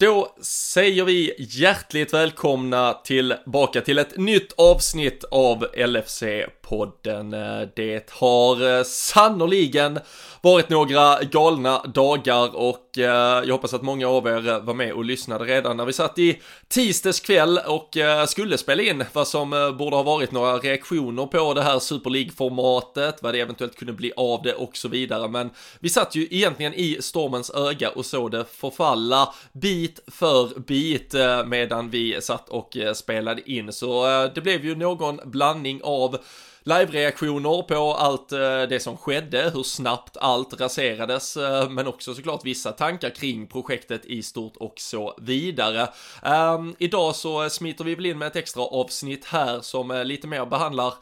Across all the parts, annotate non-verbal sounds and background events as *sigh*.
Då säger vi hjärtligt välkomna tillbaka till ett nytt avsnitt av LFC-podden. Det har eh, sannoliken varit några galna dagar och eh, jag hoppas att många av er eh, var med och lyssnade redan när vi satt i tisdags kväll och skulle spela in vad som borde ha varit några reaktioner på det här Super League-formatet, vad det eventuellt kunde bli av det och så vidare. Men vi satt ju egentligen i stormens öga och såg det förfalla bit bit för bit eh, medan vi satt och eh, spelade in. Så eh, det blev ju någon blandning av live-reaktioner på allt det som skedde, hur snabbt allt raserades, men också såklart vissa tankar kring projektet i stort och så vidare. Um, idag så smiter vi väl in med ett extra avsnitt här som lite mer behandlar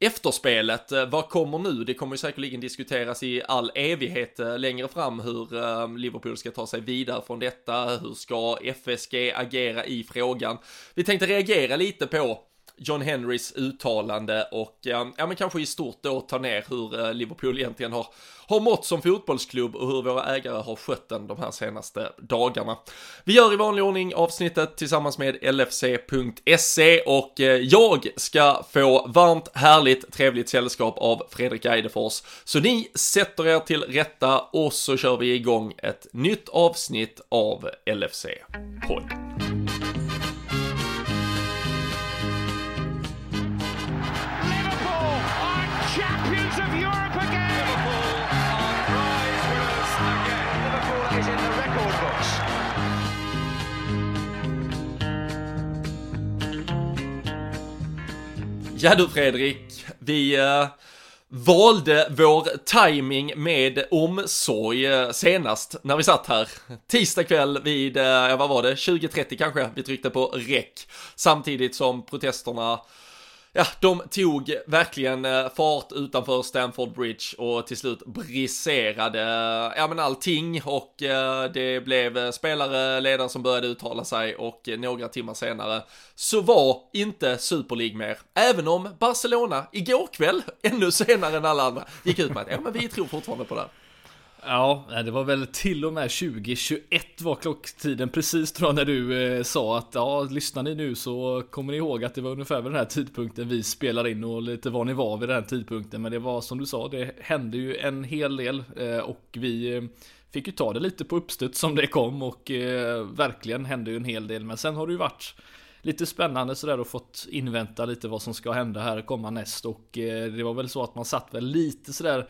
Efterspelet, eh, vad kommer nu? Det kommer ju säkerligen diskuteras i all evighet eh, längre fram hur eh, Liverpool ska ta sig vidare från detta, hur ska FSG agera i frågan? Vi tänkte reagera lite på John Henrys uttalande och ja, men kanske i stort då ta ner hur Liverpool egentligen har, har mått som fotbollsklubb och hur våra ägare har skött den de här senaste dagarna. Vi gör i vanlig ordning avsnittet tillsammans med LFC.se och eh, jag ska få varmt, härligt, trevligt sällskap av Fredrik Eidefors. Så ni sätter er till rätta och så kör vi igång ett nytt avsnitt av LFC-podden. Ja du Fredrik, vi eh, valde vår timing med omsorg eh, senast när vi satt här. Tisdag kväll vid, eh, vad var det, 20.30 kanske, vi tryckte på räck. Samtidigt som protesterna ja, de tog verkligen eh, fart utanför Stamford Bridge och till slut briserade, eh, ja men allting och eh, det blev spelare, ledare som började uttala sig och några timmar senare så var inte Super League mer. Även om Barcelona igår kväll, *laughs* ännu senare än alla andra, gick ut med att ja men vi tror fortfarande på det. Ja, det var väl till och med 2021 var klocktiden precis tror jag när du eh, sa att ja, lyssnar ni nu så kommer ni ihåg att det var ungefär vid den här tidpunkten vi spelar in och lite var ni var vid den tidpunkten. Men det var som du sa, det hände ju en hel del eh, och vi eh, fick ju ta det lite på uppstuds som det kom och eh, verkligen hände ju en hel del. Men sen har det ju varit lite spännande sådär och fått invänta lite vad som ska hända här komma näst och eh, det var väl så att man satt väl lite sådär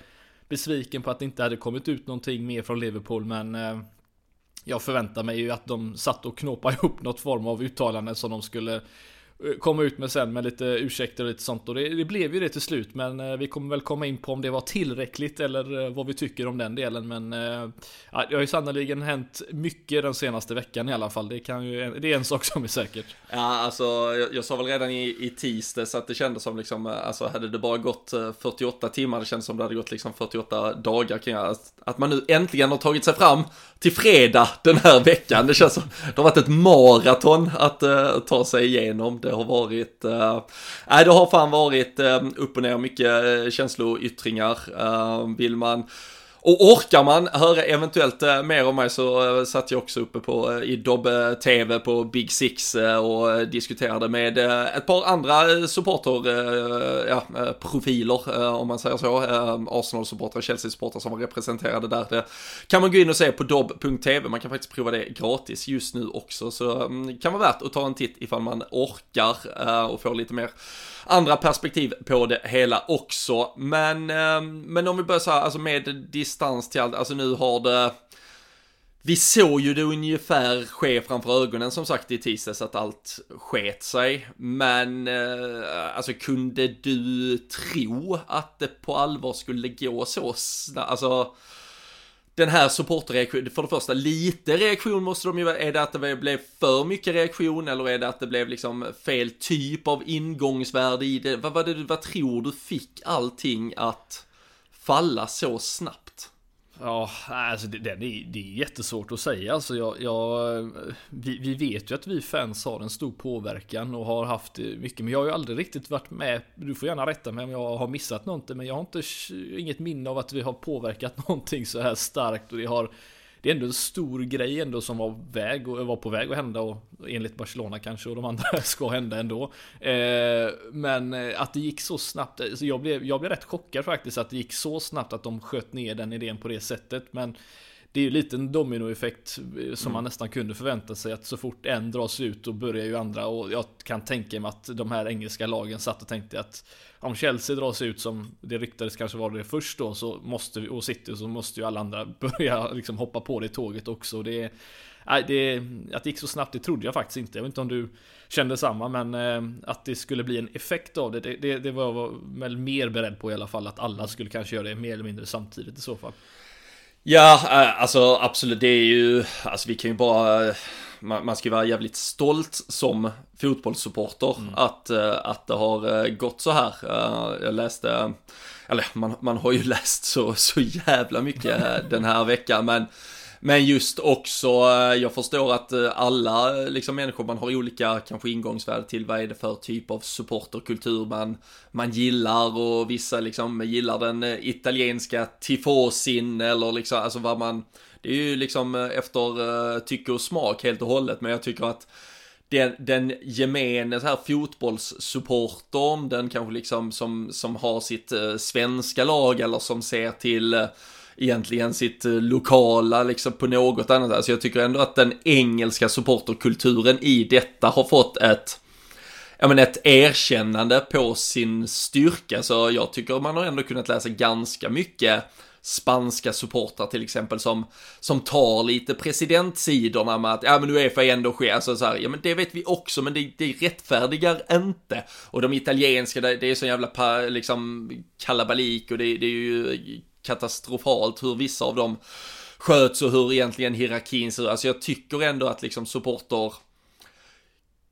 besviken på att det inte hade kommit ut någonting mer från Liverpool men eh, jag förväntar mig ju att de satt och knåpade ihop något form av uttalande som de skulle Eh, komma ut med sen med lite ursäkter och lite sånt. Och det, det, blev ju det till slut men eh, vi kommer väl komma in på om det var tillräckligt eller eh, vad vi tycker om den delen men ja, det har ju sannerligen hänt mycket den senaste veckan i alla fall. Det kan ju det är en sak som är säkert. Ja alltså jag, jag sa väl redan i, i tisdags att det kändes som liksom alltså hade det bara gått 48 timmar det kändes som det hade gått liksom 48 dagar kring att, att man nu äntligen har tagit sig fram till fredag den här veckan. Det känns som det har varit ett maraton att uh, ta sig igenom det har varit, eh, nej äh, det har fan varit äh, upp och ner mycket eh, känsloyttringar. Äh, vill man och orkar man höra eventuellt eh, mer om mig så eh, satt jag också uppe på, eh, i Dobbe TV på Big Six och diskuterade med ett par andra supporter, ja, profiler om man säger så. Arsenal-supportrar, Chelsea-supportrar som var representerade där. Det kan man gå in och se på dobb.tv, man kan faktiskt prova det gratis just nu också. Så mm, det kan vara värt att ta en titt ifall man orkar och får lite mer andra perspektiv på det hela också. Men, men om vi börjar så här, alltså med distans till allt, alltså nu har det vi såg ju det ungefär ske framför ögonen som sagt i tisdags att allt sket sig. Men eh, alltså kunde du tro att det på allvar skulle gå så snabbt? Alltså den här supporterreaktionen, för det första lite reaktion måste de ju vara, är det att det blev för mycket reaktion eller är det att det blev liksom fel typ av ingångsvärde i det? Vad, vad, vad tror du fick allting att falla så snabbt? Ja, alltså det, det, det är jättesvårt att säga. Alltså jag, jag, vi, vi, vet ju att vi fans har en stor påverkan och har haft mycket. Men jag har ju aldrig riktigt varit med. Du får gärna rätta mig om jag har missat någonting. Men jag har inte inget minne av att vi har påverkat *laughs* någonting så här starkt. Och det har det är ändå en stor grej ändå som var, väg och, var på väg att hända och enligt Barcelona kanske och de andra *laughs* ska hända ändå. Eh, men eh, att det gick så snabbt, alltså jag, blev, jag blev rätt chockad faktiskt att det gick så snabbt att de sköt ner den idén på det sättet. Men det är ju lite en dominoeffekt eh, som mm. man nästan kunde förvänta sig att så fort en dras ut då börjar ju andra och jag kan tänka mig att de här engelska lagen satt och tänkte att om Chelsea dras ut som det ryktades kanske var det först då så måste vi, och City så måste ju alla andra *laughs* börja liksom hoppa på det tåget också. Det, nej, det, att det gick så snabbt det trodde jag faktiskt inte. Jag vet inte om du kände samma men eh, att det skulle bli en effekt av det, det, det, det var jag väl mer beredd på i alla fall att alla skulle kanske göra det mer eller mindre samtidigt i så fall. Ja, eh, alltså absolut, det är ju, alltså vi kan ju bara, man, man ska ju vara jävligt stolt som fotbollssupporter mm. att, eh, att det har eh, gått så här. Jag läste, eller man, man har ju *laughs* läst så, så jävla mycket den här veckan, men men just också, eh, jag förstår att eh, alla eh, liksom människor, man har olika kanske ingångsvärde till vad är det för typ av supporterkultur man, man gillar och vissa liksom gillar den italienska tifosin eller liksom, alltså vad man, det är ju liksom efter tycke och smak helt och hållet, men jag tycker att den, den gemene så här fotbollssupportern, den kanske liksom som, som har sitt svenska lag eller som ser till egentligen sitt eh, lokala liksom på något annat. Alltså jag tycker ändå att den engelska supporterkulturen i detta har fått ett ja men ett erkännande på sin styrka, så jag tycker man har ändå kunnat läsa ganska mycket spanska supportrar till exempel som, som tar lite presidentsidorna med att ja men Uefa är ändå sker, alltså så här, ja men det vet vi också men det, det rättfärdigar inte. Och de italienska, det, det är så jävla liksom kalabalik och det, det är ju katastrofalt hur vissa av dem sköts och hur egentligen hierarkin ser ut. Alltså jag tycker ändå att liksom supporter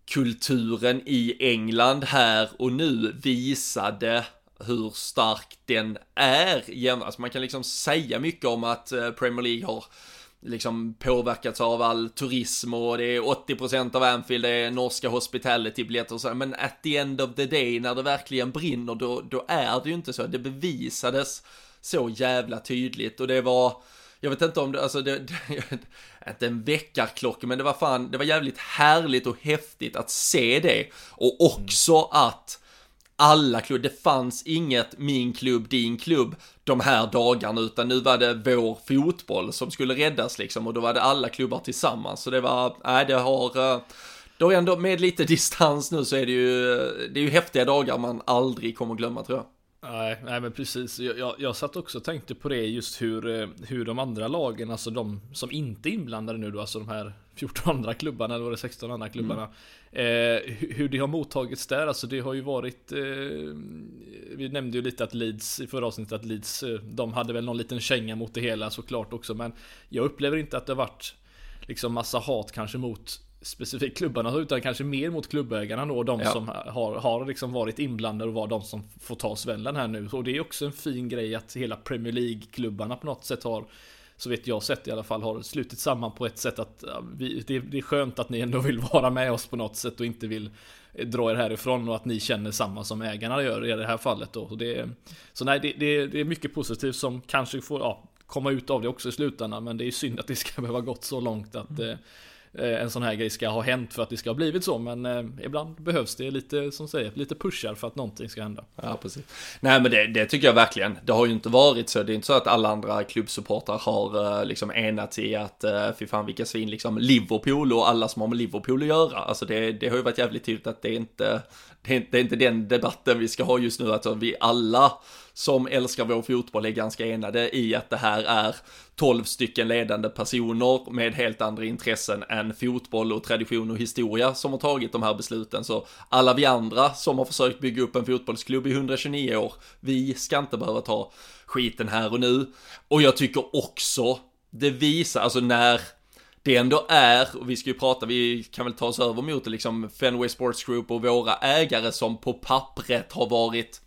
kulturen i England här och nu visade hur stark den är. Alltså man kan liksom säga mycket om att eh, Premier League har liksom påverkats av all turism och det är 80% av Anfield det är norska hospitality-biljetter och så men at the end of the day när det verkligen brinner då, då är det ju inte så. Det bevisades så jävla tydligt och det var, jag vet inte om det, alltså det, *laughs* det inte en väckarklocka, men det var fan, det var jävligt härligt och häftigt att se det och också att alla klubbar, det fanns inget min klubb, din klubb de här dagarna, utan nu var det vår fotboll som skulle räddas liksom och då var det alla klubbar tillsammans. Så det var, nej det har, eh, då ändå med lite *laughs* distans nu så är det ju, det är ju häftiga dagar man aldrig kommer glömma tror jag. Nej, nej men precis. Jag, jag, jag satt också och tänkte på det just hur, eh, hur de andra lagen, alltså de som inte är inblandade nu då, alltså de här 14 andra klubbarna, eller var det 16 andra klubbarna. Mm. Eh, hur det har mottagits där, alltså det har ju varit eh, Vi nämnde ju lite att Leeds i förra avsnittet att Leeds, eh, de hade väl någon liten känga mot det hela såklart också, men jag upplever inte att det har varit liksom massa hat kanske mot specifikt klubbarna utan kanske mer mot klubbägarna då, de ja. som har, har liksom varit inblandade och var de som får ta svällen här nu. Och det är också en fin grej att hela Premier League-klubbarna på något sätt har så vet jag sett i alla fall har slutit samman på ett sätt att vi, det, det, är skönt att ni ändå vill vara med oss på något sätt och inte vill eh, dra er härifrån och att ni känner samma som ägarna gör i det här fallet då. Så, det, så nej, det, det, det är mycket positivt som kanske får ja, komma ut av det också i slutändan, men det är synd att det ska *laughs* behöva gått så långt att mm. Eh, en sån här grej ska ha hänt för att det ska ha blivit så. Men eh, ibland behövs det lite, som säger, lite pushar för att någonting ska hända. Ja, precis. Nej, men det, det tycker jag verkligen. Det har ju inte varit så. Det är inte så att alla andra klubbsupportrar har eh, liksom enats i att fy fan vilka svin, liksom Liverpool och alla som har med Liverpool att göra. Alltså det, det har ju varit jävligt tydligt att det är inte, det är, det är inte den debatten vi ska ha just nu. Alltså vi alla som älskar vår fotboll är ganska enade i att det här är 12 stycken ledande personer med helt andra intressen än fotboll och tradition och historia som har tagit de här besluten. Så alla vi andra som har försökt bygga upp en fotbollsklubb i 129 år, vi ska inte behöva ta skiten här och nu. Och jag tycker också det visar, alltså när det ändå är, och vi ska ju prata, vi kan väl ta oss över mot det liksom, Fenway Sports Group och våra ägare som på pappret har varit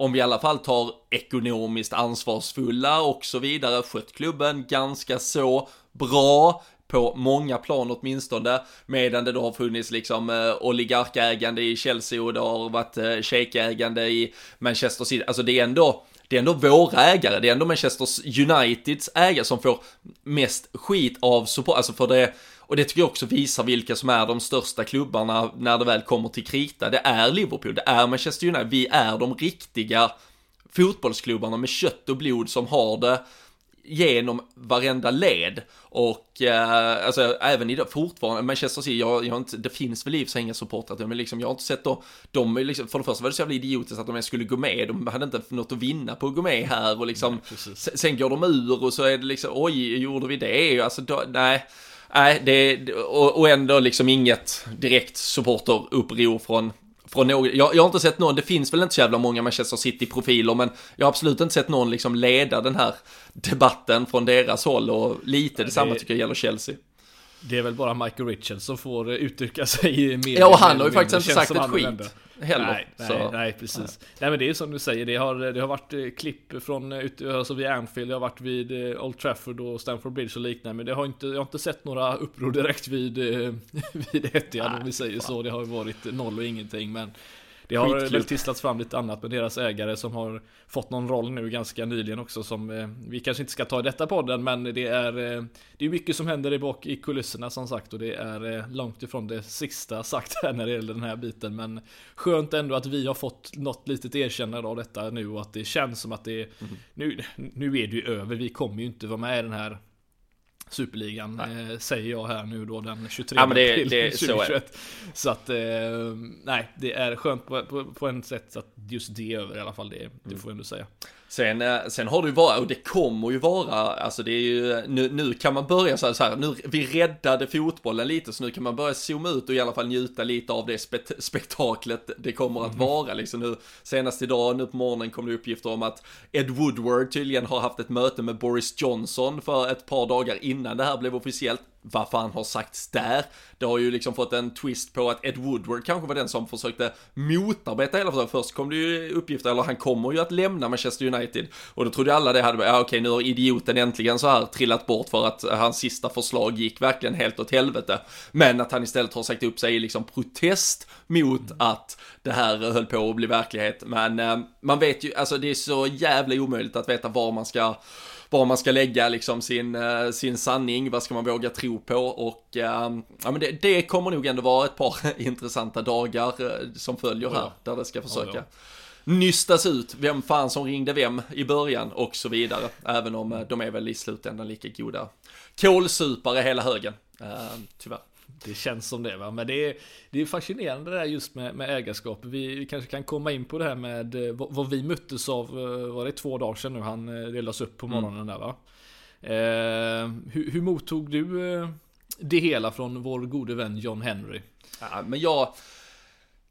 om vi i alla fall tar ekonomiskt ansvarsfulla och så vidare, skött klubben ganska så bra på många plan åtminstone, medan det då har funnits liksom eh, oligarkägande i Chelsea och det har varit eh, shejkägande i Manchester City. Alltså det är ändå, det är ändå våra ägare, det är ändå Manchester Uniteds ägare som får mest skit av support, alltså för det, och det tycker jag också visar vilka som är de största klubbarna när det väl kommer till krita. Det är Liverpool, det är Manchester United, vi är de riktiga fotbollsklubbarna med kött och blod som har det genom varenda led och eh, alltså även idag fortfarande Manchester City, jag, jag inte, det finns väl i och inga supportrar men liksom jag har inte sett då, de liksom, för det första var det så jävla idiotiskt att de ens skulle gå med, de hade inte något att vinna på att gå med här och liksom, nej, sen går de ur och så är det liksom, oj, gjorde vi det? Alltså, då, nej. Nej, det, och, och ändå liksom inget direkt supporteruppror från från någon, jag, jag har inte sett någon, det finns väl inte så jävla många Manchester City-profiler, men jag har absolut inte sett någon liksom leda den här debatten från deras håll och lite detsamma det, tycker jag gäller Chelsea. Det är väl bara Michael Richards som får uttrycka sig mer. Ja, och han har ju faktiskt inte sagt ett skit heller. Nej, nej, nej, precis. Nej. nej. men det är som du säger, det har, det har varit eh, klipp från eh, alltså vid Anfield, det har varit vid eh, Old Trafford och Stamford Bridge och liknande. Men det har inte, jag har inte sett några uppror direkt vid, *laughs* vid Etihad om vi säger så. Det har varit noll och ingenting. Men det har väl tisslats fram lite annat med deras ägare som har fått någon roll nu ganska nyligen också som eh, vi kanske inte ska ta i detta podden men det är eh, Det är mycket som händer i bak i kulisserna som sagt och det är eh, långt ifrån det sista *laughs* sagt här när det gäller den här biten men Skönt ändå att vi har fått något litet erkännande av detta nu och att det känns som att det mm. nu, nu är det ju över, vi kommer ju inte vara med i den här Superligan eh, säger jag här nu då den 23 ja, det, april det, 2021. *laughs* Så, så att eh, nej, det är skönt på, på, på en sätt att just det är över i alla fall. Det, det mm. får jag ändå säga. Sen, eh, sen har det ju varit, och det kommer ju vara, alltså det är ju, nu, nu kan man börja så här, så här, nu, vi räddade fotbollen lite, så nu kan man börja zooma ut och i alla fall njuta lite av det spekt spektaklet det kommer att mm. vara liksom nu. Senast idag, nu på morgonen kom det uppgifter om att Ed Woodward tydligen har haft ett möte med Boris Johnson för ett par dagar innan det här blev officiellt vad fan har sagts där? Det har ju liksom fått en twist på att Ed Woodward kanske var den som försökte motarbeta hela förslaget. Först kom det ju uppgifter, eller han kommer ju att lämna Manchester United. Och då trodde alla det hade, ja okej nu har idioten äntligen så här trillat bort för att hans sista förslag gick verkligen helt åt helvete. Men att han istället har sagt upp sig i liksom protest mot att det här höll på att bli verklighet. Men eh, man vet ju, alltså det är så jävla omöjligt att veta var man ska var man ska lägga liksom sin, eh, sin sanning, vad ska man våga tro på och eh, ja men det, det kommer nog ändå vara ett par *laughs* intressanta dagar eh, som följer här, där det ska försöka nystas ut vem fan som ringde vem i början och så vidare. Även om de är väl i slutändan lika goda kålsupare hela högen, tyvärr. Det känns som det va, men det är, det är fascinerande det där just med, med ägarskap. Vi kanske kan komma in på det här med eh, vad, vad vi möttes av, eh, var det två dagar sedan nu han eh, delades upp på mm. morgonen mm. där va? Eh, hur, hur mottog du det hela från vår gode vän John Henry? Ja, men jag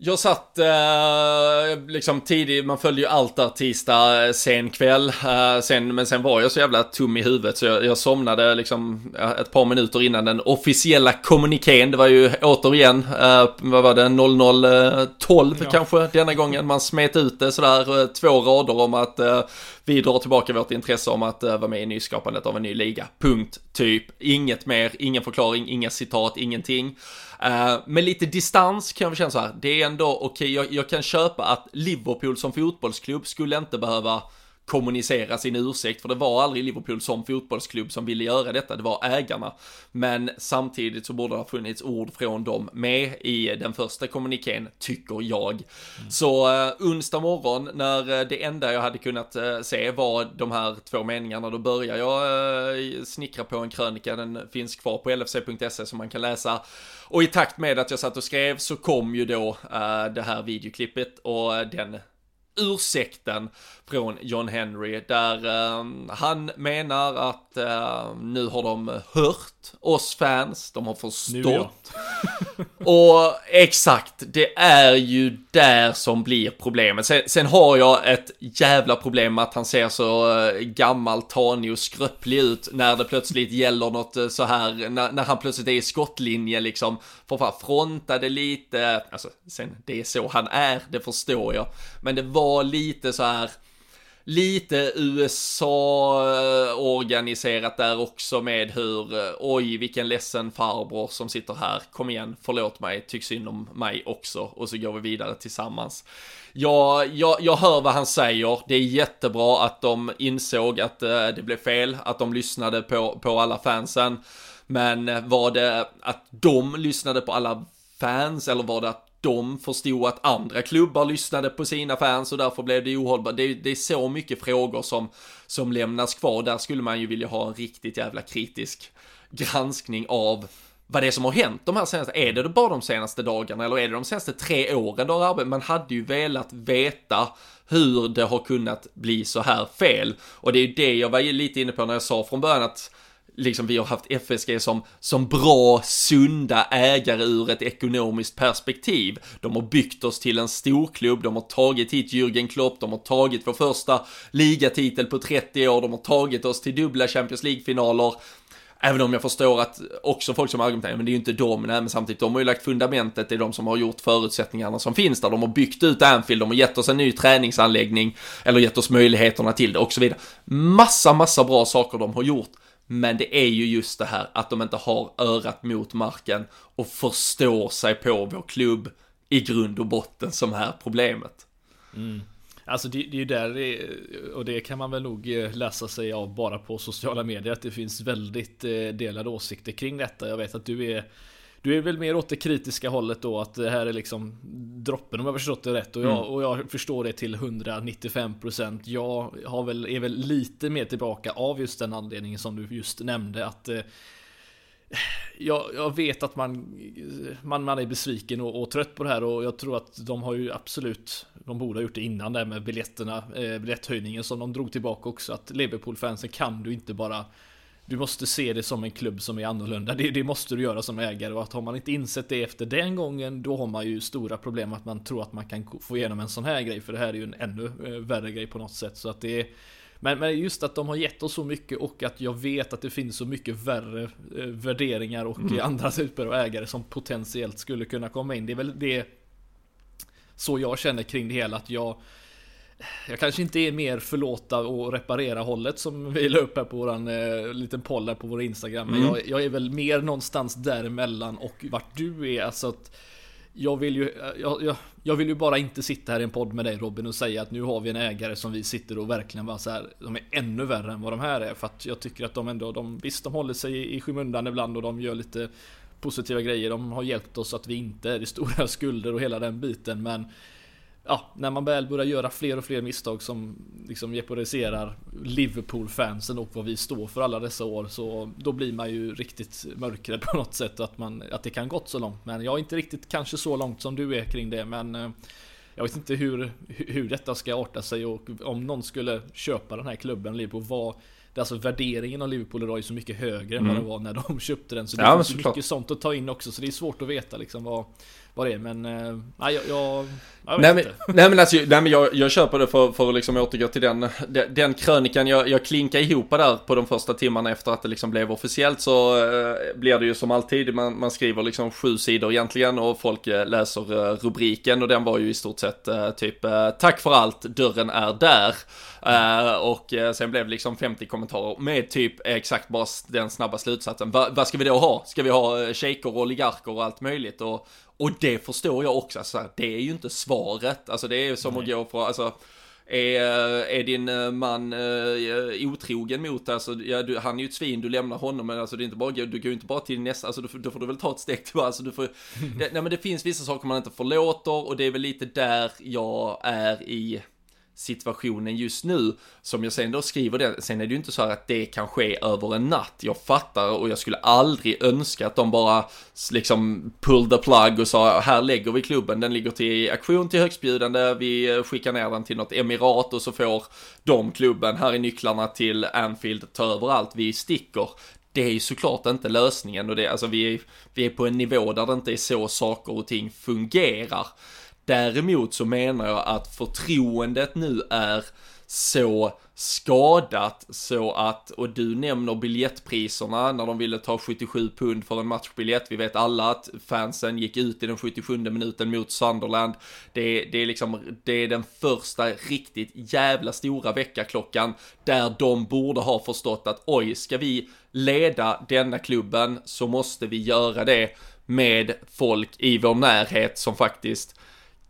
jag satt eh, liksom tidigt, man följde ju allt där tisdag eh, sen kväll. Eh, sen, men sen var jag så jävla tom i huvudet så jag, jag somnade liksom ett par minuter innan den officiella kommunikén. Det var ju återigen, eh, vad var det, 0012 ja. kanske denna gången. Man smet ut det sådär, eh, två rader om att eh, vi drar tillbaka vårt intresse om att eh, vara med i nyskapandet av en ny liga. Punkt, typ. Inget mer, ingen förklaring, inga citat, ingenting. Uh, med lite distans kan jag väl känna så här, det är ändå okej, okay, jag, jag kan köpa att Liverpool som fotbollsklubb skulle inte behöva kommunicera sin ursäkt, för det var aldrig Liverpool som fotbollsklubb som ville göra detta, det var ägarna. Men samtidigt så borde det ha funnits ord från dem med i den första kommunikén, tycker jag. Mm. Så uh, onsdag morgon, när uh, det enda jag hade kunnat uh, se var de här två meningarna, då börjar jag uh, snickra på en krönika, den finns kvar på lfc.se som man kan läsa. Och i takt med att jag satt och skrev så kom ju då det här videoklippet och den ursäkten från John Henry där uh, han menar att uh, nu har de hört oss fans, de har förstått. *laughs* och exakt, det är ju där som blir problemet. Sen, sen, har jag ett jävla problem med att han ser så uh, gammal, tanig och skröplig ut när det plötsligt gäller något uh, så här, när, när, han plötsligt är i skottlinje liksom. För fan, frontade lite, alltså sen det är så han är, det förstår jag. Men det var lite så här lite USA-organiserat där också med hur, eh, oj vilken ledsen farbror som sitter här, kom igen, förlåt mig, tyck synd om mig också och så går vi vidare tillsammans. Ja, jag, jag hör vad han säger, det är jättebra att de insåg att eh, det blev fel, att de lyssnade på, på alla fansen. Men eh, var det att de lyssnade på alla fans eller var det att de förstod att andra klubbar lyssnade på sina fans och därför blev det ohållbart. Det, det, är så mycket frågor som, som lämnas kvar. Där skulle man ju vilja ha en riktigt jävla kritisk granskning av vad det är som har hänt de här senaste, är det bara de senaste dagarna eller är det de senaste tre åren du har arbetat? Man hade ju velat veta hur det har kunnat bli så här fel. Och det är ju det jag var lite inne på när jag sa från början att liksom vi har haft FSG som, som bra, sunda ägare ur ett ekonomiskt perspektiv. De har byggt oss till en storklubb, de har tagit hit Jürgen Klopp, de har tagit vår första ligatitel på 30 år, de har tagit oss till dubbla Champions League-finaler. Även om jag förstår att också folk som argumenterar, men det är ju inte de, nej, men samtidigt, de har ju lagt fundamentet, det är de som har gjort förutsättningarna som finns där, de har byggt ut Anfield, de har gett oss en ny träningsanläggning, eller gett oss möjligheterna till det och så vidare. Massa, massa bra saker de har gjort. Men det är ju just det här att de inte har örat mot marken och förstår sig på vår klubb i grund och botten som är problemet. Mm. Alltså det, det är ju där, det, och det kan man väl nog eh, läsa sig av bara på sociala medier, att det finns väldigt eh, delade åsikter kring detta. Jag vet att du är du är väl mer åt det kritiska hållet då att det här är liksom droppen om jag förstått det rätt. Och jag, mm. och jag förstår det till 195% Jag har väl, är väl lite mer tillbaka av just den anledningen som du just nämnde att eh, jag, jag, vet att man, man, man är besviken och, och, trött på det här. Och jag tror att de har ju absolut De borde ha gjort det innan det med biljetterna eh, Biljetthöjningen som de drog tillbaka också. Att Liverpool-fansen kan du inte bara du måste se det som en klubb som är annorlunda. Det, det, måste du göra som ägare och att har man inte insett det efter den gången då har man ju stora problem att man tror att man kan få igenom en sån här grej för det här är ju en ännu eh, värre grej på något sätt så att det är men, men just att de har gett oss så mycket och att jag vet att det finns så mycket värre eh, värderingar och mm. andra *laughs* typer av ägare som potentiellt skulle kunna komma in. Det är väl det så jag känner kring det hela att jag jag kanske inte är mer förlåta och reparera hållet som vi la upp här på våran eh, liten poll där på vår Instagram. Men mm. jag, jag, är väl mer någonstans däremellan och vart du är. Alltså att jag vill ju, jag, jag, jag, vill ju bara inte sitta här i en podd med dig Robin och säga att nu har vi en ägare som vi sitter och verkligen bara så här, de är ännu värre än vad de här är. För att jag tycker att de ändå, de, visst de håller sig i, i skymundan ibland och de gör lite positiva grejer. De har hjälpt oss att vi inte är i stora skulder och hela den biten. Men ja, när man väl börjar göra fler och fler misstag som liksom jeopardiserar Liverpool-fansen och vad vi står för alla dessa år så då blir man ju riktigt mörkrädd på något sätt att, man, att det kan gått så långt. Men jag är inte riktigt kanske så långt som du är kring det men eh, jag vet inte hur, hur detta ska arta sig och om någon skulle köpa den här klubben Liverpool, vad Alltså värderingen av Liverpool idag är så mycket högre än vad mm. det var när de *laughs* köpte den. Så det ja, finns så mycket sånt att ta in också. Så det är svårt att veta liksom vad, vad det är. Men eh, nej, jag, jag, jag nej, men, nej men alltså, nej men jag, jag köper det för, för att liksom återgå till den, den, den krönikan jag, jag klinkade ihop där på de första timmarna efter att det liksom blev officiellt så eh, blir det ju som alltid, man, man skriver liksom sju sidor egentligen och folk eh, läser eh, rubriken och den var ju i stort sett typ tack för allt, dörren är där. Uh, och uh, sen blev det liksom 50 kommentarer med typ exakt bara den snabba slutsatsen. Va, vad ska vi då ha? Ska vi ha shejker och oligarker och allt möjligt? Och, och det förstår jag också, alltså, det är ju inte svaret. Alltså det är som Nej. att gå för, alltså är, är din man uh, otrogen mot alltså, ja, du, han är ju ett svin, du lämnar honom, men alltså det är inte bara, du går ju inte bara till nästa, alltså då, då får du väl ta ett steg till, alltså du får, *laughs* det, nej men det finns vissa saker man inte förlåter och det är väl lite där jag är i, situationen just nu, som jag sen då skriver det, sen är det ju inte så här att det kan ske över en natt, jag fattar och jag skulle aldrig önska att de bara liksom pull the plug och sa här lägger vi klubben, den ligger till auktion till högstbjudande, vi eh, skickar ner den till något emirat och så får de klubben, här är nycklarna till Anfield, ta över allt, vi sticker. Det är ju såklart inte lösningen och det, alltså vi är, vi är på en nivå där det inte är så saker och ting fungerar. Däremot så menar jag att förtroendet nu är så skadat så att, och du nämner biljettpriserna när de ville ta 77 pund för en matchbiljett. Vi vet alla att fansen gick ut i den 77 minuten mot Sunderland. Det, det är liksom, det är den första riktigt jävla stora väckarklockan där de borde ha förstått att oj, ska vi leda denna klubben så måste vi göra det med folk i vår närhet som faktiskt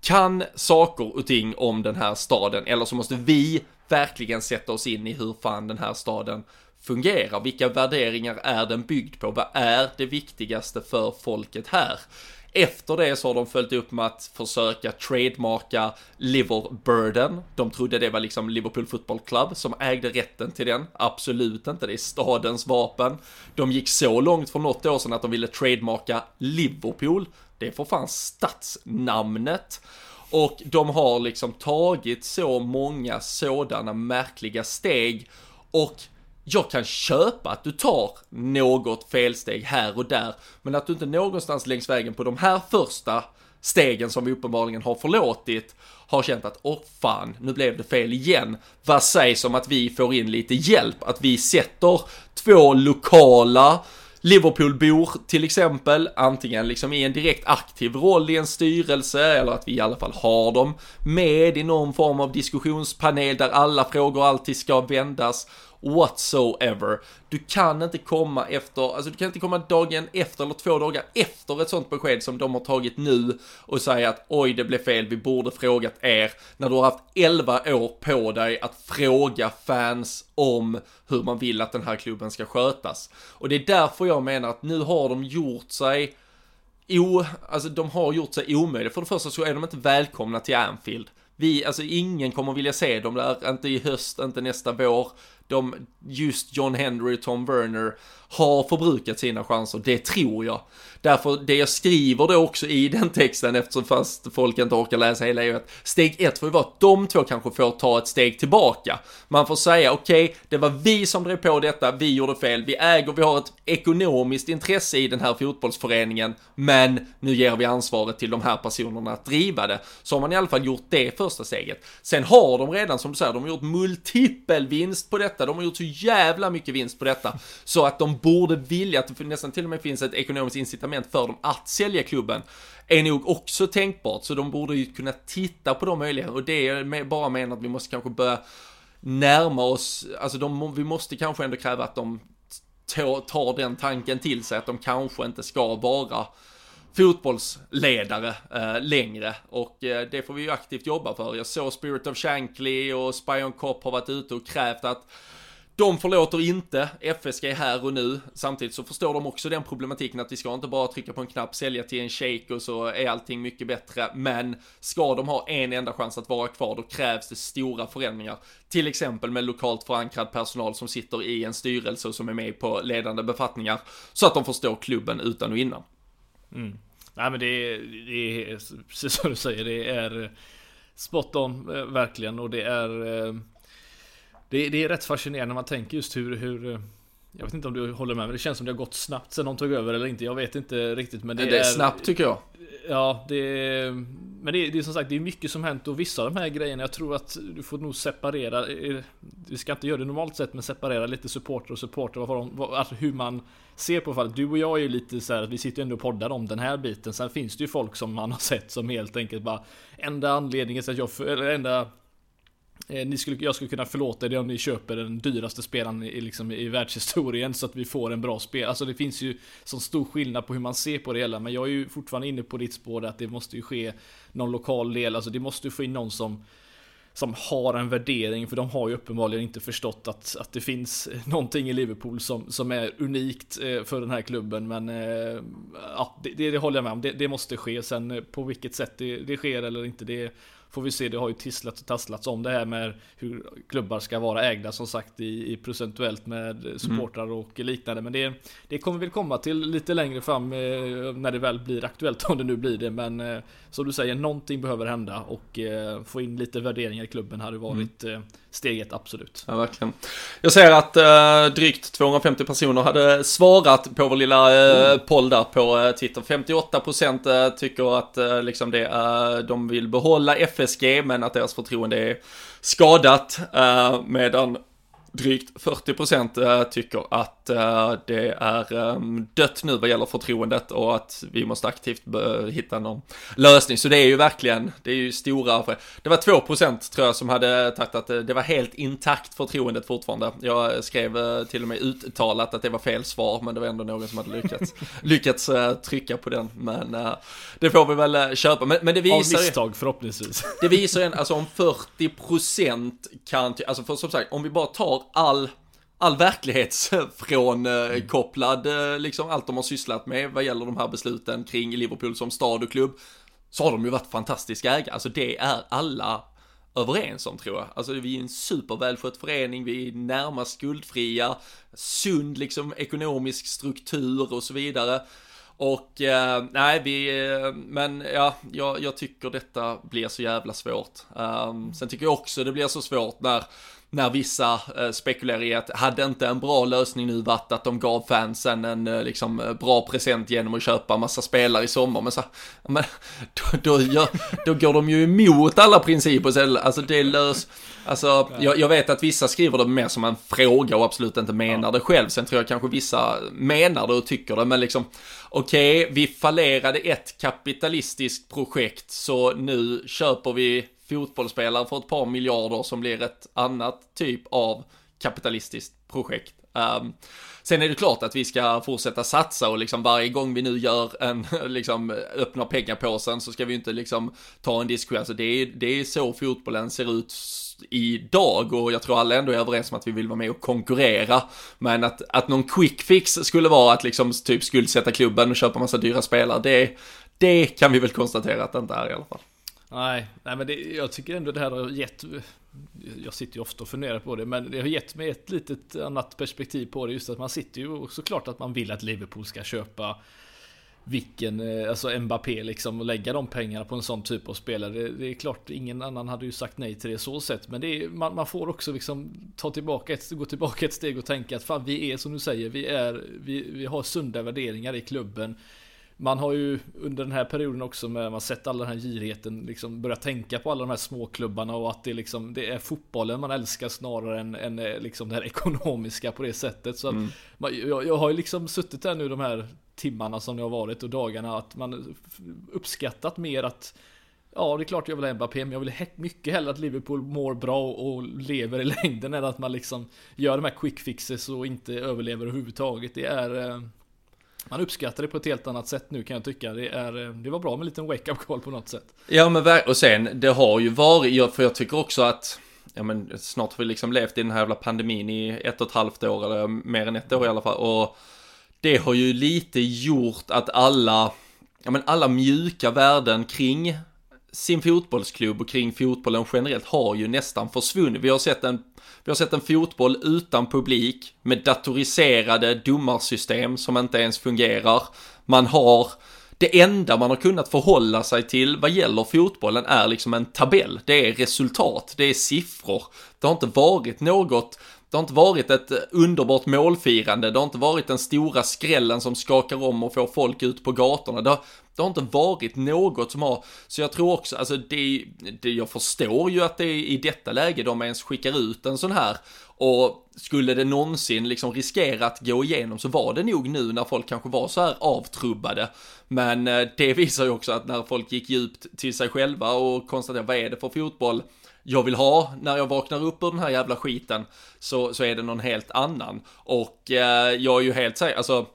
kan saker och ting om den här staden eller så måste vi verkligen sätta oss in i hur fan den här staden fungerar. Vilka värderingar är den byggd på? Vad är det viktigaste för folket här? Efter det så har de följt upp med att försöka trademarka Liverburden. De trodde det var liksom Liverpool Football Club som ägde rätten till den. Absolut inte, det är stadens vapen. De gick så långt för något år sedan att de ville trademarka Liverpool. Det är för fan stadsnamnet. Och de har liksom tagit så många sådana märkliga steg och jag kan köpa att du tar något felsteg här och där, men att du inte någonstans längs vägen på de här första stegen som vi uppenbarligen har förlåtit har känt att åh fan, nu blev det fel igen. Vad sägs om att vi får in lite hjälp, att vi sätter två lokala Liverpoolbor till exempel, antingen liksom i en direkt aktiv roll i en styrelse eller att vi i alla fall har dem med i någon form av diskussionspanel där alla frågor alltid ska vändas whatsoever. Du kan inte komma efter, alltså du kan inte komma dagen efter eller två dagar efter ett sånt besked som de har tagit nu och säga att oj, det blev fel, vi borde frågat er när du har haft 11 år på dig att fråga fans om hur man vill att den här klubben ska skötas. Och det är därför jag menar att nu har de gjort sig O, alltså de har gjort sig omöjliga. För det första så är de inte välkomna till Anfield. Vi, alltså ingen kommer vilja se dem där, inte i höst, inte nästa vår de, just John Henry och Tom Werner har förbrukat sina chanser, det tror jag. Därför, det jag skriver då också i den texten, eftersom fast folk inte orkar läsa hela, är ju att steg ett får ju vara att de två kanske får ta ett steg tillbaka. Man får säga, okej, okay, det var vi som drev på detta, vi gjorde fel, vi äger, vi har ett ekonomiskt intresse i den här fotbollsföreningen, men nu ger vi ansvaret till de här personerna att driva det. Så har man i alla fall gjort det första steget. Sen har de redan, som du säger, de har gjort multipel vinst på detta, de har gjort så jävla mycket vinst på detta, så att de borde vilja, att det nästan till och med finns ett ekonomiskt incitament för dem att sälja klubben, är nog också tänkbart. Så de borde ju kunna titta på de möjligheterna och det är bara menar att vi måste kanske börja närma oss, alltså de, vi måste kanske ändå kräva att de tar den tanken till sig att de kanske inte ska vara fotbollsledare eh, längre och eh, det får vi ju aktivt jobba för. Jag såg Spirit of Shankly och Spion Cop har varit ute och krävt att de förlåter inte FSG här och nu. Samtidigt så förstår de också den problematiken att vi ska inte bara trycka på en knapp, sälja till en shake och så är allting mycket bättre. Men ska de ha en enda chans att vara kvar, då krävs det stora förändringar. Till exempel med lokalt förankrad personal som sitter i en styrelse och som är med på ledande befattningar. Så att de förstår klubben utan och innan. Mm. Nej men det är, det är precis som du säger, det är spot on eh, verkligen och det är eh, det, det är rätt fascinerande när man tänker just hur, hur eh, jag vet inte om du håller med men det känns som det har gått snabbt sen de tog över eller inte. Jag vet inte riktigt men det, det är, snabbt tycker jag. Ja, det är, men det är, det är som sagt det är mycket som hänt och vissa av de här grejerna jag tror att du får nog separera. Vi ska inte göra det normalt sett men separera lite supporter och supporter. Vad de, alltså hur man ser på fallet. Du och jag är ju lite så här, vi sitter ju ändå och poddar om den här biten. Sen finns det ju folk som man har sett som helt enkelt bara enda anledningen till att jag, eller enda Eh, Eh, ni skulle, jag skulle kunna förlåta er om ni köper den dyraste spelaren i, liksom, i världshistorien så att vi får en bra spel. Alltså det finns ju så stor skillnad på hur man ser på det hela. Men jag är ju fortfarande inne på ditt spår att det måste ju ske någon lokal del. Alltså det måste ju få in någon som som har en värdering, för de har ju uppenbarligen inte förstått att, att det finns någonting i Liverpool som, som är unikt eh, för den här klubben. Men eh, ja, det, det, det håller jag med om, det, det måste ske. Sen på vilket sätt det, det sker eller inte, det, Får vi se, det har ju tisslats och tasslats om det här med hur klubbar ska vara ägda som sagt i, i procentuellt med supportrar mm. och liknande. Men det, det kommer väl komma till lite längre fram eh, när det väl blir aktuellt *laughs* om det nu blir det. Men eh, som du säger, någonting behöver hända och eh, få in lite värderingar i klubben hade varit mm. steget absolut. Ja, verkligen. Jag ser att eh, drygt 250 personer hade svarat på vår lilla eh, mm. poll där på Twitter. 58% tycker att liksom det, de vill behålla FSG, men att deras förtroende är skadat, medan drygt 40% eh, tycker att eh, det är ehm, dött nu vad gäller förtroendet och att vi måste aktivt hitta någon lösning. Så det är ju verkligen, det är ju stora, det var 2% tror jag som hade tagit att det var helt intakt förtroendet fortfarande. Jag skrev eh, till och med uttalat att det var fel svar, men det var ändå någon som hade lyckats, *laughs* lyckats trycka på den. Men det får vi väl köpa. Men, men det visar Av misstag förhoppningsvis. Det visar ju, alltså om 40% kan, alltså för som sagt, om vi bara tar all all verklighetsfrånkopplad, eh, eh, eh, liksom allt de har sysslat med vad gäller de här besluten kring Liverpool som stad och klubb, så har de ju varit fantastiska ägare. Alltså det är alla överens om tror jag. Alltså vi är en supervälskött förening, vi är närmast skuldfria, sund liksom ekonomisk struktur och så vidare. Och eh, nej, vi, eh, men ja, jag, jag, tycker detta blir så jävla svårt. Um, sen tycker jag också det blir så svårt när när vissa eh, spekulerar i att hade inte en bra lösning nu varit att de gav fansen en eh, liksom eh, bra present genom att köpa massa spelare i sommar. Men så, men *laughs* då, då, gör, då går de ju emot alla principer. Alltså det lös, alltså jag, jag, vet att vissa skriver det mer som en fråga och absolut inte menar det själv. Sen tror jag kanske vissa menar det och tycker det, men liksom okej, okay, vi fallerade ett kapitalistiskt projekt så nu köper vi fotbollsspelare för ett par miljarder som blir ett annat typ av kapitalistiskt projekt. Um, sen är det klart att vi ska fortsätta satsa och liksom varje gång vi nu gör en, *laughs* liksom öppnar pengapåsen så ska vi inte liksom ta en diskussion. Alltså det är, det är så fotbollen ser ut idag och jag tror alla ändå är överens om att vi vill vara med och konkurrera. Men att, att någon quick fix skulle vara att liksom typ skuldsätta klubben och köpa massa dyra spelare, det, det kan vi väl konstatera att det inte är i alla fall. Nej, nej men det, jag tycker ändå det här har gett jag sitter ju ofta och funderar på det Men det har gett mig ett litet annat perspektiv på det. Just att man sitter ju såklart att man vill att Liverpool ska köpa Vilken, eh, alltså Mbappé liksom och lägga de pengarna på en sån typ av spelare. Det, det är klart, ingen annan hade ju sagt nej till det så sett Men det är, man, man, får också liksom ta tillbaka ett, gå tillbaka ett steg och tänka att fan vi är som du säger Vi är, vi, vi har sunda värderingar i klubben man har ju under den här perioden också med man sett all den här girigheten liksom börjat tänka på alla de här småklubbarna och att det liksom det är fotbollen man älskar snarare än, än eh, liksom det här ekonomiska på det sättet. Så mm. man, jag, jag, har ju liksom suttit där nu de här timmarna som det har varit och dagarna att man uppskattat mer att Ja, det är klart jag vill ha Mbappé, men jag vill mycket hellre att Liverpool mår bra och lever i längden än att man liksom gör de här quick fixes och inte överlever överhuvudtaget. Det är eh, man uppskattar det på ett helt annat sätt nu kan jag tycka. Det, är, eh, det var bra med en liten wake-up call på något sätt. Ja men och sen det har ju varit, för jag tycker också att Ja men snart har vi liksom levt i den här jävla pandemin i ett och ett halvt år eller mer än ett år i alla fall och det har ju lite gjort att alla, ja men alla mjuka värden kring sin fotbollsklubb och kring fotbollen generellt har ju nästan försvunnit. Vi har sett en, vi har sett en fotboll utan publik med datoriserade domarsystem som inte ens fungerar. Man har det enda man har kunnat förhålla sig till vad gäller fotbollen är liksom en tabell. Det är resultat, det är siffror. Det har inte varit något det har inte varit ett underbart målfirande, det har inte varit den stora skrällen som skakar om och får folk ut på gatorna. Det har, det har inte varit något som har, så jag tror också, alltså det, det jag förstår ju att det är i detta läge de ens skickar ut en sån här och skulle det någonsin liksom riskera att gå igenom så var det nog nu när folk kanske var så här avtrubbade. Men eh, det visar ju också att när folk gick djupt till sig själva och konstaterade vad är det för fotboll jag vill ha när jag vaknar upp ur den här jävla skiten så, så är det någon helt annan. Och eh, jag är ju helt säker, alltså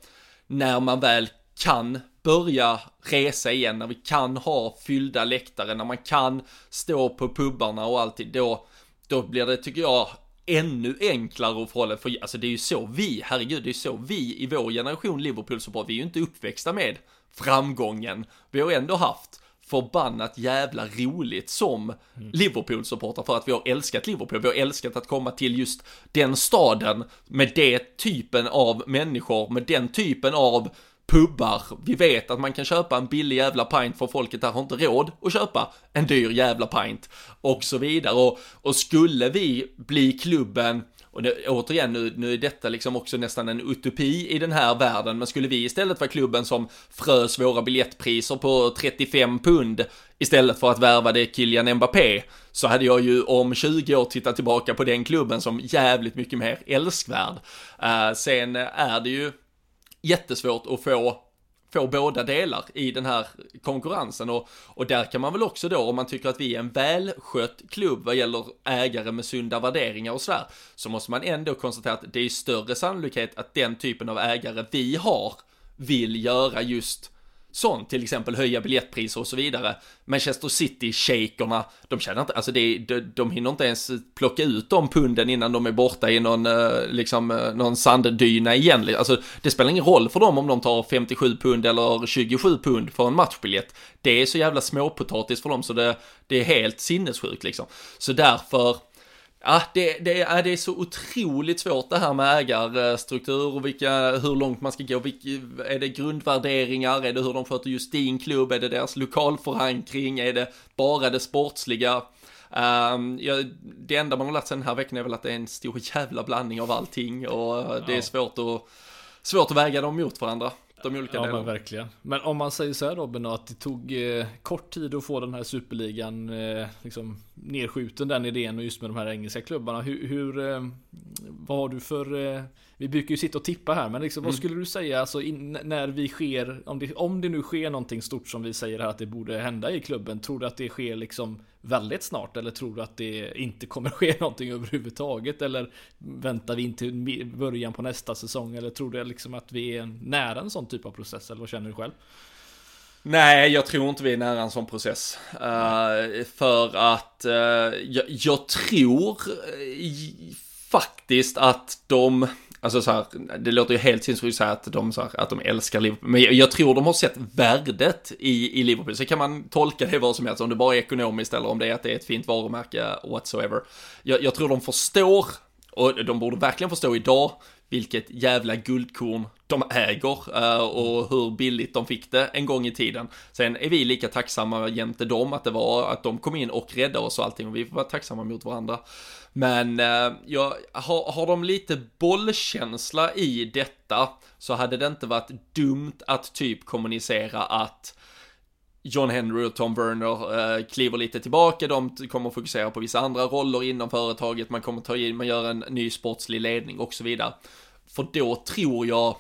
när man väl kan börja resa igen, när vi kan ha fyllda läktare, när man kan stå på pubbarna och alltid, då, då blir det, tycker jag, ännu enklare att förhålla för alltså det är ju så vi, herregud, det är ju så vi i vår generation Liverpool så bra, vi är ju inte uppväxta med framgången. Vi har ändå haft förbannat jävla roligt som mm. Liverpool-supporter för att vi har älskat Liverpool. Vi har älskat att komma till just den staden med det typen av människor, med den typen av pubbar. Vi vet att man kan köpa en billig jävla pint för folket där har inte råd att köpa en dyr jävla pint och så vidare. Och, och skulle vi bli klubben och det, återigen, nu, nu är detta liksom också nästan en utopi i den här världen, men skulle vi istället vara klubben som frös våra biljettpriser på 35 pund istället för att värva det Kylian Mbappé, så hade jag ju om 20 år tittat tillbaka på den klubben som jävligt mycket mer älskvärd. Uh, sen är det ju jättesvårt att få får båda delar i den här konkurrensen. Och, och där kan man väl också då om man tycker att vi är en välskött klubb vad gäller ägare med sunda värderingar och sådär så måste man ändå konstatera att det är större sannolikhet att den typen av ägare vi har vill göra just sånt, till exempel höja biljettpriser och så vidare. Manchester City-shakerna, de känner inte, alltså det, de, de hinner inte ens plocka ut de punden innan de är borta i någon, eh, liksom, eh, någon sanddyna igen. Alltså det spelar ingen roll för dem om de tar 57 pund eller 27 pund för en matchbiljett. Det är så jävla småpotatis för dem så det, det är helt sinnessjukt liksom. Så därför, Ja, det, det, är, det är så otroligt svårt det här med ägarstruktur och vilka, hur långt man ska gå. Vilka, är det grundvärderingar? Är det hur de sköter just din klubb? Är det deras lokalförankring? Är det bara det sportsliga? Um, ja, det enda man har lärt sig den här veckan är väl att det är en stor jävla blandning av allting och det är svårt att, svårt att väga dem mot varandra de olika ja. Men verkligen. Men om man säger så här Robin, att det tog eh, kort tid att få den här superligan eh, liksom nedskjuten den idén och just med de här engelska klubbarna. Hur, hur eh, vad har du för eh, vi brukar ju sitta och tippa här, men liksom, mm. vad skulle du säga alltså, in, när vi sker, om det, om det nu sker någonting stort som vi säger här att det borde hända i klubben, tror du att det sker liksom väldigt snart eller tror du att det inte kommer ske *laughs* någonting överhuvudtaget eller väntar vi in till början på nästa säsong eller tror du liksom att vi är nära en sån typ av process eller vad känner du själv? Nej, jag tror inte vi är nära en sån process. Uh, för att uh, jag, jag, tror uh, faktiskt att de Alltså så här, det låter ju helt sinnessjukt att de, så här, att de älskar Liverpool. Men jag, jag, tror de har sett värdet i, i Liverpool. Så kan man tolka det vad som helst, om det bara är ekonomiskt eller om det är att det är ett fint varumärke whatsoever. Jag, jag tror de förstår, och de borde verkligen förstå idag, vilket jävla guldkorn de äger eh, och hur billigt de fick det en gång i tiden. Sen är vi lika tacksamma jämte dem att det var att de kom in och räddade oss och allting och vi får vara tacksamma mot varandra. Men eh, ja, har, har de lite bollkänsla i detta så hade det inte varit dumt att typ kommunicera att John Henry och Tom Werner eh, kliver lite tillbaka, de kommer fokusera på vissa andra roller inom företaget, man kommer ta in, man gör en ny sportslig ledning och så vidare. För då tror jag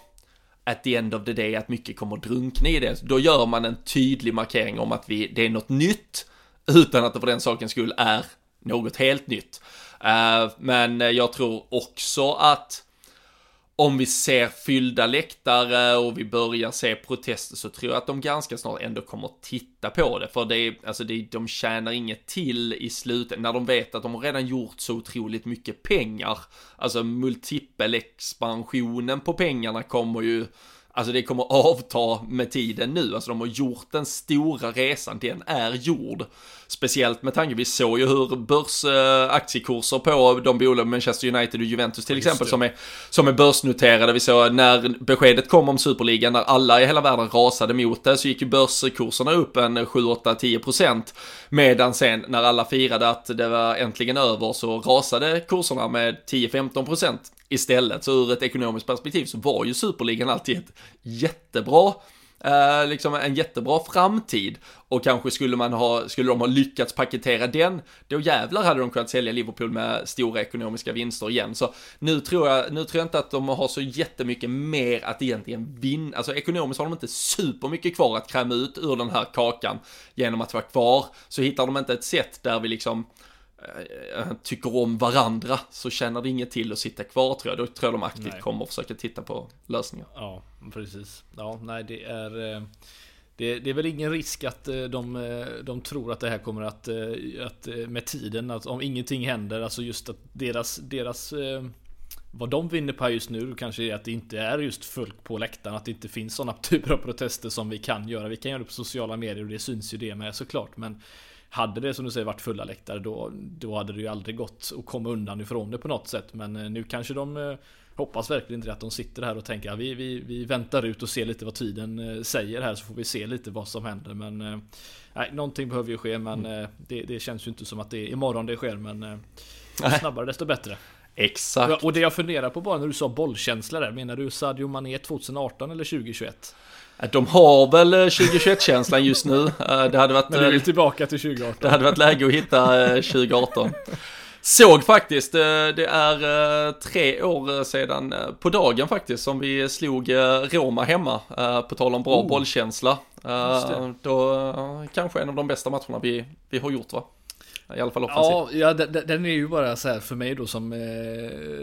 at the end of the day att mycket kommer drunkna i det. Då gör man en tydlig markering om att vi, det är något nytt utan att det för den sakens skull är något helt nytt. Uh, men jag tror också att om vi ser fyllda läktare och vi börjar se protester så tror jag att de ganska snart ändå kommer titta på det. För det är, alltså det, de tjänar inget till i slutet när de vet att de har redan gjort så otroligt mycket pengar. Alltså multipelexpansionen på pengarna kommer ju Alltså det kommer avta med tiden nu, alltså de har gjort den stora resan, den är gjord. Speciellt med tanke, vi såg ju hur börsaktiekurser på de bolag, Manchester United och Juventus till exempel, som är, som är börsnoterade. Vi såg när beskedet kom om Superligan, när alla i hela världen rasade mot det, så gick ju börskurserna upp en 7, 8, 10 procent. Medan sen när alla firade att det var äntligen över så rasade kurserna med 10-15 procent istället. Så ur ett ekonomiskt perspektiv så var ju Superligan alltid ett jättebra Eh, liksom en jättebra framtid och kanske skulle man ha, skulle de ha lyckats paketera den, då jävlar hade de kunnat sälja Liverpool med stora ekonomiska vinster igen. Så nu tror jag, nu tror jag inte att de har så jättemycket mer att egentligen vinna, alltså ekonomiskt har de inte supermycket kvar att kräma ut ur den här kakan genom att vara kvar, så hittar de inte ett sätt där vi liksom tycker om varandra så känner det inget till att sitta kvar tror jag. Då tror jag de aktivt nej. kommer och försöka titta på lösningar. Ja, precis. Ja, nej det är... Eh, det, det, är väl ingen risk att de, de tror att det här kommer att, att med tiden, att om ingenting händer, alltså just att deras, deras vad de vinner på just nu kanske är att det inte är just fullt på läktaren, att det inte finns sådana *laughs* typer av protester som vi kan göra. Vi kan göra det på sociala medier och det syns ju det med såklart, men hade det som du säger varit fulla läktare då, då hade det ju aldrig gått att komma undan ifrån det på något sätt. Men eh, nu kanske de eh, hoppas verkligen inte att de sitter här och tänker att vi, vi, vi väntar ut och ser lite vad tiden eh, säger här så får vi se lite vad som händer. Men nej, någonting behöver ju ske men mm. det, det, känns ju inte som att det är imorgon det sker men ju snabbare desto bättre. Exakt. Och det jag funderar på bara när du sa bollkänsla där, menar du Sadio Mané 2018 eller 2021? De har väl 2021-känslan just nu. *laughs* Det hade varit... Men du vill tillbaka till 2018? Det hade varit läge att hitta 2018. Såg faktiskt, det är tre år sedan på dagen faktiskt som vi slog Roma hemma, på tal om bra oh. bollkänsla. Då kanske en av de bästa matcherna vi, vi har gjort va? I alla fall offensivt. Ja, ja den är ju bara så här för mig då som eh,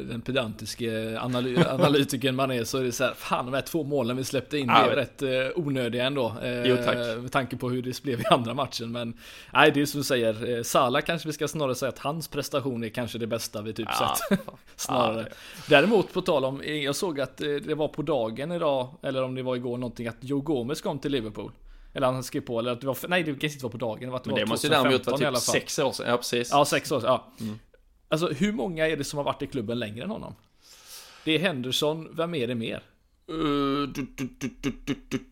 den pedantiske analy *laughs* analytikern man är så är det så här, fan de här två målen vi släppte in ja, blev rätt eh, onödiga ändå. Eh, jo, tack. Med tanke på hur det blev i andra matchen. Men nej, det är som du säger, eh, Sala kanske vi ska snarare säga att hans prestation är kanske det bästa vi typ ja, sett. *laughs* snarare. Ja, Däremot på tal om, jag såg att eh, det var på dagen idag, eller om det var igår någonting, att Joe Gomez kom till Liverpool. Eller han skrev på, eller att det var, nej det kanske inte var på dagen. Det, var, Men det måste ju däremot vara typ sex år sedan, ja precis. Ja, sex år sedan, ja. Mm. Alltså hur många är det som har varit i klubben längre än honom? Det är Henderson, vem är det mer? Uh, du, du,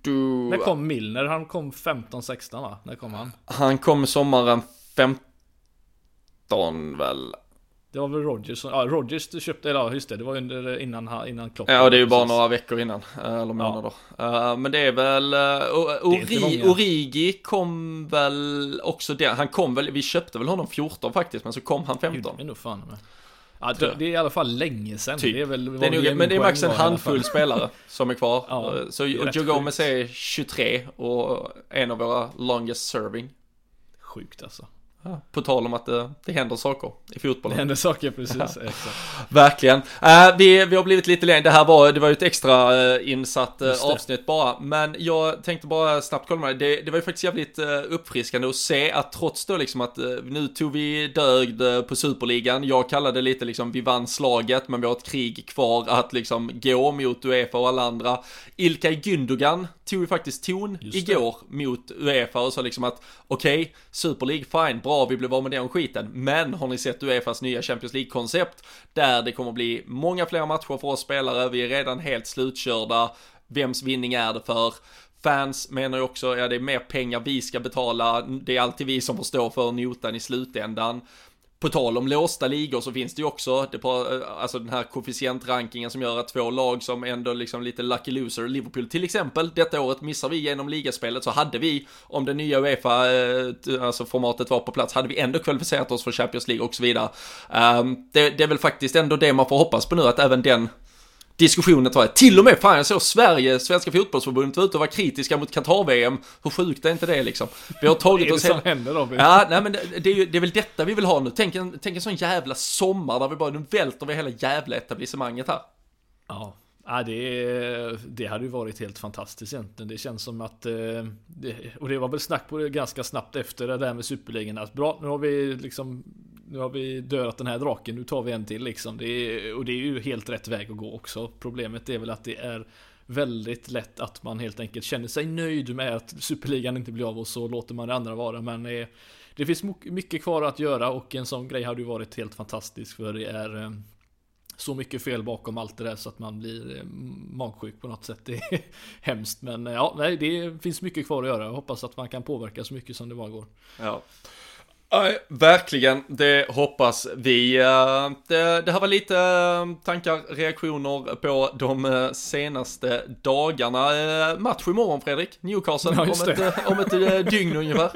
du, När kom Milner? Han kom 15-16 va? När kom han? Han kom sommaren 15 väl? Det var väl Rogers Ja, Rogers köpte, eller ja just det, det var under innan, innan Klopp. Ja, det är ju bara några veckor innan, eh, eller månader. Ja. Uh, men det är väl, uh, Ori, Origi kom väl också det, han kom väl, vi köpte väl honom 14 faktiskt, men så kom han 15. Det är nog fan med. Ja, det, det är i alla fall länge sedan. Typ. Det är väl, det är nog, men det är max en handfull spelare *laughs* som är kvar. ja, så Joe Gomez är 23 och en av våra longest serving. Sjukt alltså. Ja, på tal om att det, det händer saker i fotbollen. Det händer saker, precis. Ja. *laughs* Verkligen. Uh, vi, vi har blivit lite längre. Det här var, det var ju ett extra uh, insatt avsnitt bara. Men jag tänkte bara snabbt kolla med det. Det var ju faktiskt jävligt uppfriskande att se att trots då liksom att nu tog vi död på superligan. Jag kallade det lite liksom vi vann slaget men vi har ett krig kvar att liksom gå mot Uefa och alla andra. Ilkay Gündogan tog ju faktiskt ton igår mot Uefa och sa liksom att okej, okay, Super League, fine, bra, vi blev av med den skiten. Men har ni sett Uefas nya Champions League-koncept? Där det kommer bli många fler matcher för oss spelare, vi är redan helt slutkörda. Vems vinning är det för? Fans menar ju också, ja det är mer pengar vi ska betala, det är alltid vi som får stå för notan i slutändan. På tal om låsta ligor så finns det ju också, det på, eh, alltså den här koefficientrankingen som gör att två lag som ändå liksom lite lucky loser, Liverpool till exempel, detta året missar vi genom ligaspelet så hade vi, om det nya Uefa, eh, alltså formatet var på plats, hade vi ändå kvalificerat oss för Champions League och så vidare. Ehm, det, det är väl faktiskt ändå det man får hoppas på nu, att även den diskussionen tror jag. Till och med, fan jag såg Sverige, Svenska fotbollsförbundet var ute och var kritiska mot Qatar-VM. Hur sjukt är inte det liksom? Vi har tagit *laughs* oss... Vad är det som händer då? Ja, nej men det, det, är ju, det är väl detta vi vill ha nu. Tänk en, tänk en sån jävla sommar där vi bara, nu välter vi hela jävla etablissemanget här. Ja. Ja, det, det hade ju varit helt fantastiskt egentligen. Det känns som att, eh, och det var väl snack på det ganska snabbt efter det där med superligan. Att bra, nu har vi liksom nu har vi dödat den här draken, nu tar vi en till liksom. Det är, och det är ju helt rätt väg att gå också. Problemet är väl att det är väldigt lätt att man helt enkelt känner sig nöjd med att Superligan inte blir av och så låter man det andra vara. Men eh, det finns mycket kvar att göra och en sån grej hade ju varit helt fantastisk för det är eh, så mycket fel bakom allt det där så att man blir eh, magsjuk på något sätt. *laughs* Det är hemskt men eh, ja, nej, det finns mycket kvar att göra. Jag hoppas att man kan påverka så mycket som det bara går. Ja. Nej, verkligen. Det hoppas vi. Eh, det, det här var lite eh, tankar, reaktioner på de eh, senaste dagarna. Match imorgon Fredrik, Newcastle ja, om, ett, om ett dygn ungefär.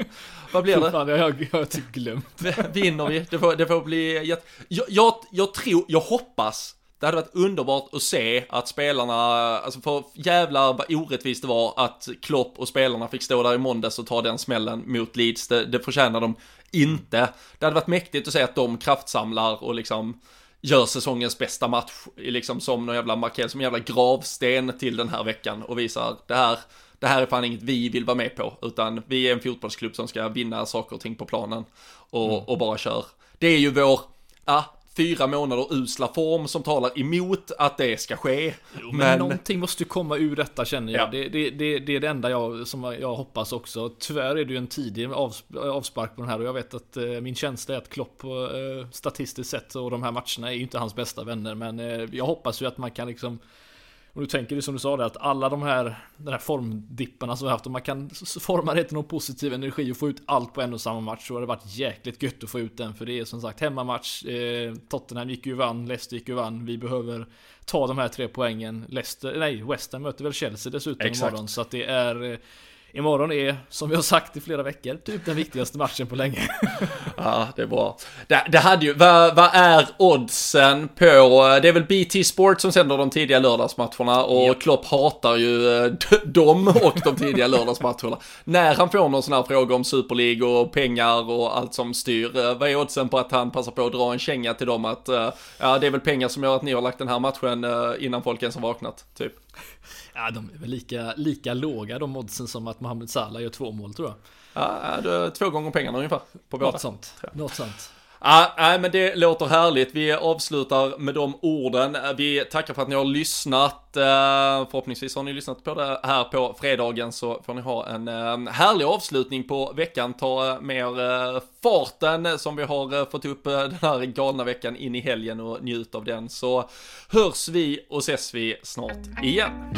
Vad blir det? Fan, jag har typ glömt. Vinner vi? Det får, det får bli jätte... Jag, jag, jag tror, jag hoppas det hade varit underbart att se att spelarna, alltså för jävlar vad orättvist det var att Klopp och spelarna fick stå där i måndags och ta den smällen mot Leeds. Det, det förtjänar de inte. Det hade varit mäktigt att se att de kraftsamlar och liksom gör säsongens bästa match, liksom som någon jävla markering, som en jävla gravsten till den här veckan och visar det här, det här är fan inget vi vill vara med på, utan vi är en fotbollsklubb som ska vinna saker och ting på planen och, mm. och bara kör. Det är ju vår, ja, fyra månader usla form som talar emot att det ska ske. Jo, men, men någonting måste komma ur detta känner jag. Ja. Det, det, det, det, är det enda jag, som jag hoppas också. Tyvärr är det ju en tidig avspark på den här och jag vet att eh, min känsla är att Klopp eh, statistiskt sett och de här matcherna är ju inte hans bästa vänner. Men eh, jag hoppas ju att man kan liksom Och du tänker det som du sa där att alla de här, den här formdipparna som vi haft, om man kan forma det till någon positiv energi och få ut allt på en och samma match så har det varit jäkligt gött att få ut den. För det är som sagt hemmamatch, eh, Tottenham gick ju vann, Leicester gick ju vann, vi behöver ta de här tre poängen. Leicester, nej, West Ham möter väl Chelsea dessutom Exakt. imorgon. Så att det är eh, Imorgon är, som vi har sagt i flera veckor, typ den viktigaste matchen på länge. *laughs* ja, det är bra. Det, det hade ju, vad, vad, är oddsen på, det är väl BT Sport som sänder de tidiga lördagsmatcherna och yep. Klopp hatar ju eh, dem och de tidiga lördagsmatcherna. När han får någon sån här fråga om Super League och pengar och allt som styr, eh, vad är oddsen på att han passar på att dra en känga till dem att, eh, ja det är väl pengar som gör att ni har lagt den här matchen innan folk ens har vaknat, typ. Ja, de är väl lika, lika låga de oddsen som att Mohamed Salah gör två mål tror jag. Ja, två gånger pengarna ungefär. På båda. Något sånt. Något sånt. Ja, nej, men det låter härligt. Vi avslutar med de orden. Vi tackar för att ni har lyssnat. Eh, förhoppningsvis har ni lyssnat på det här på fredagen så får ni ha en eh, härlig avslutning på veckan. Ta eh, med er farten som vi har fått upp den här galna veckan in i helgen och njut av den. Så hörs vi och ses vi snart igen.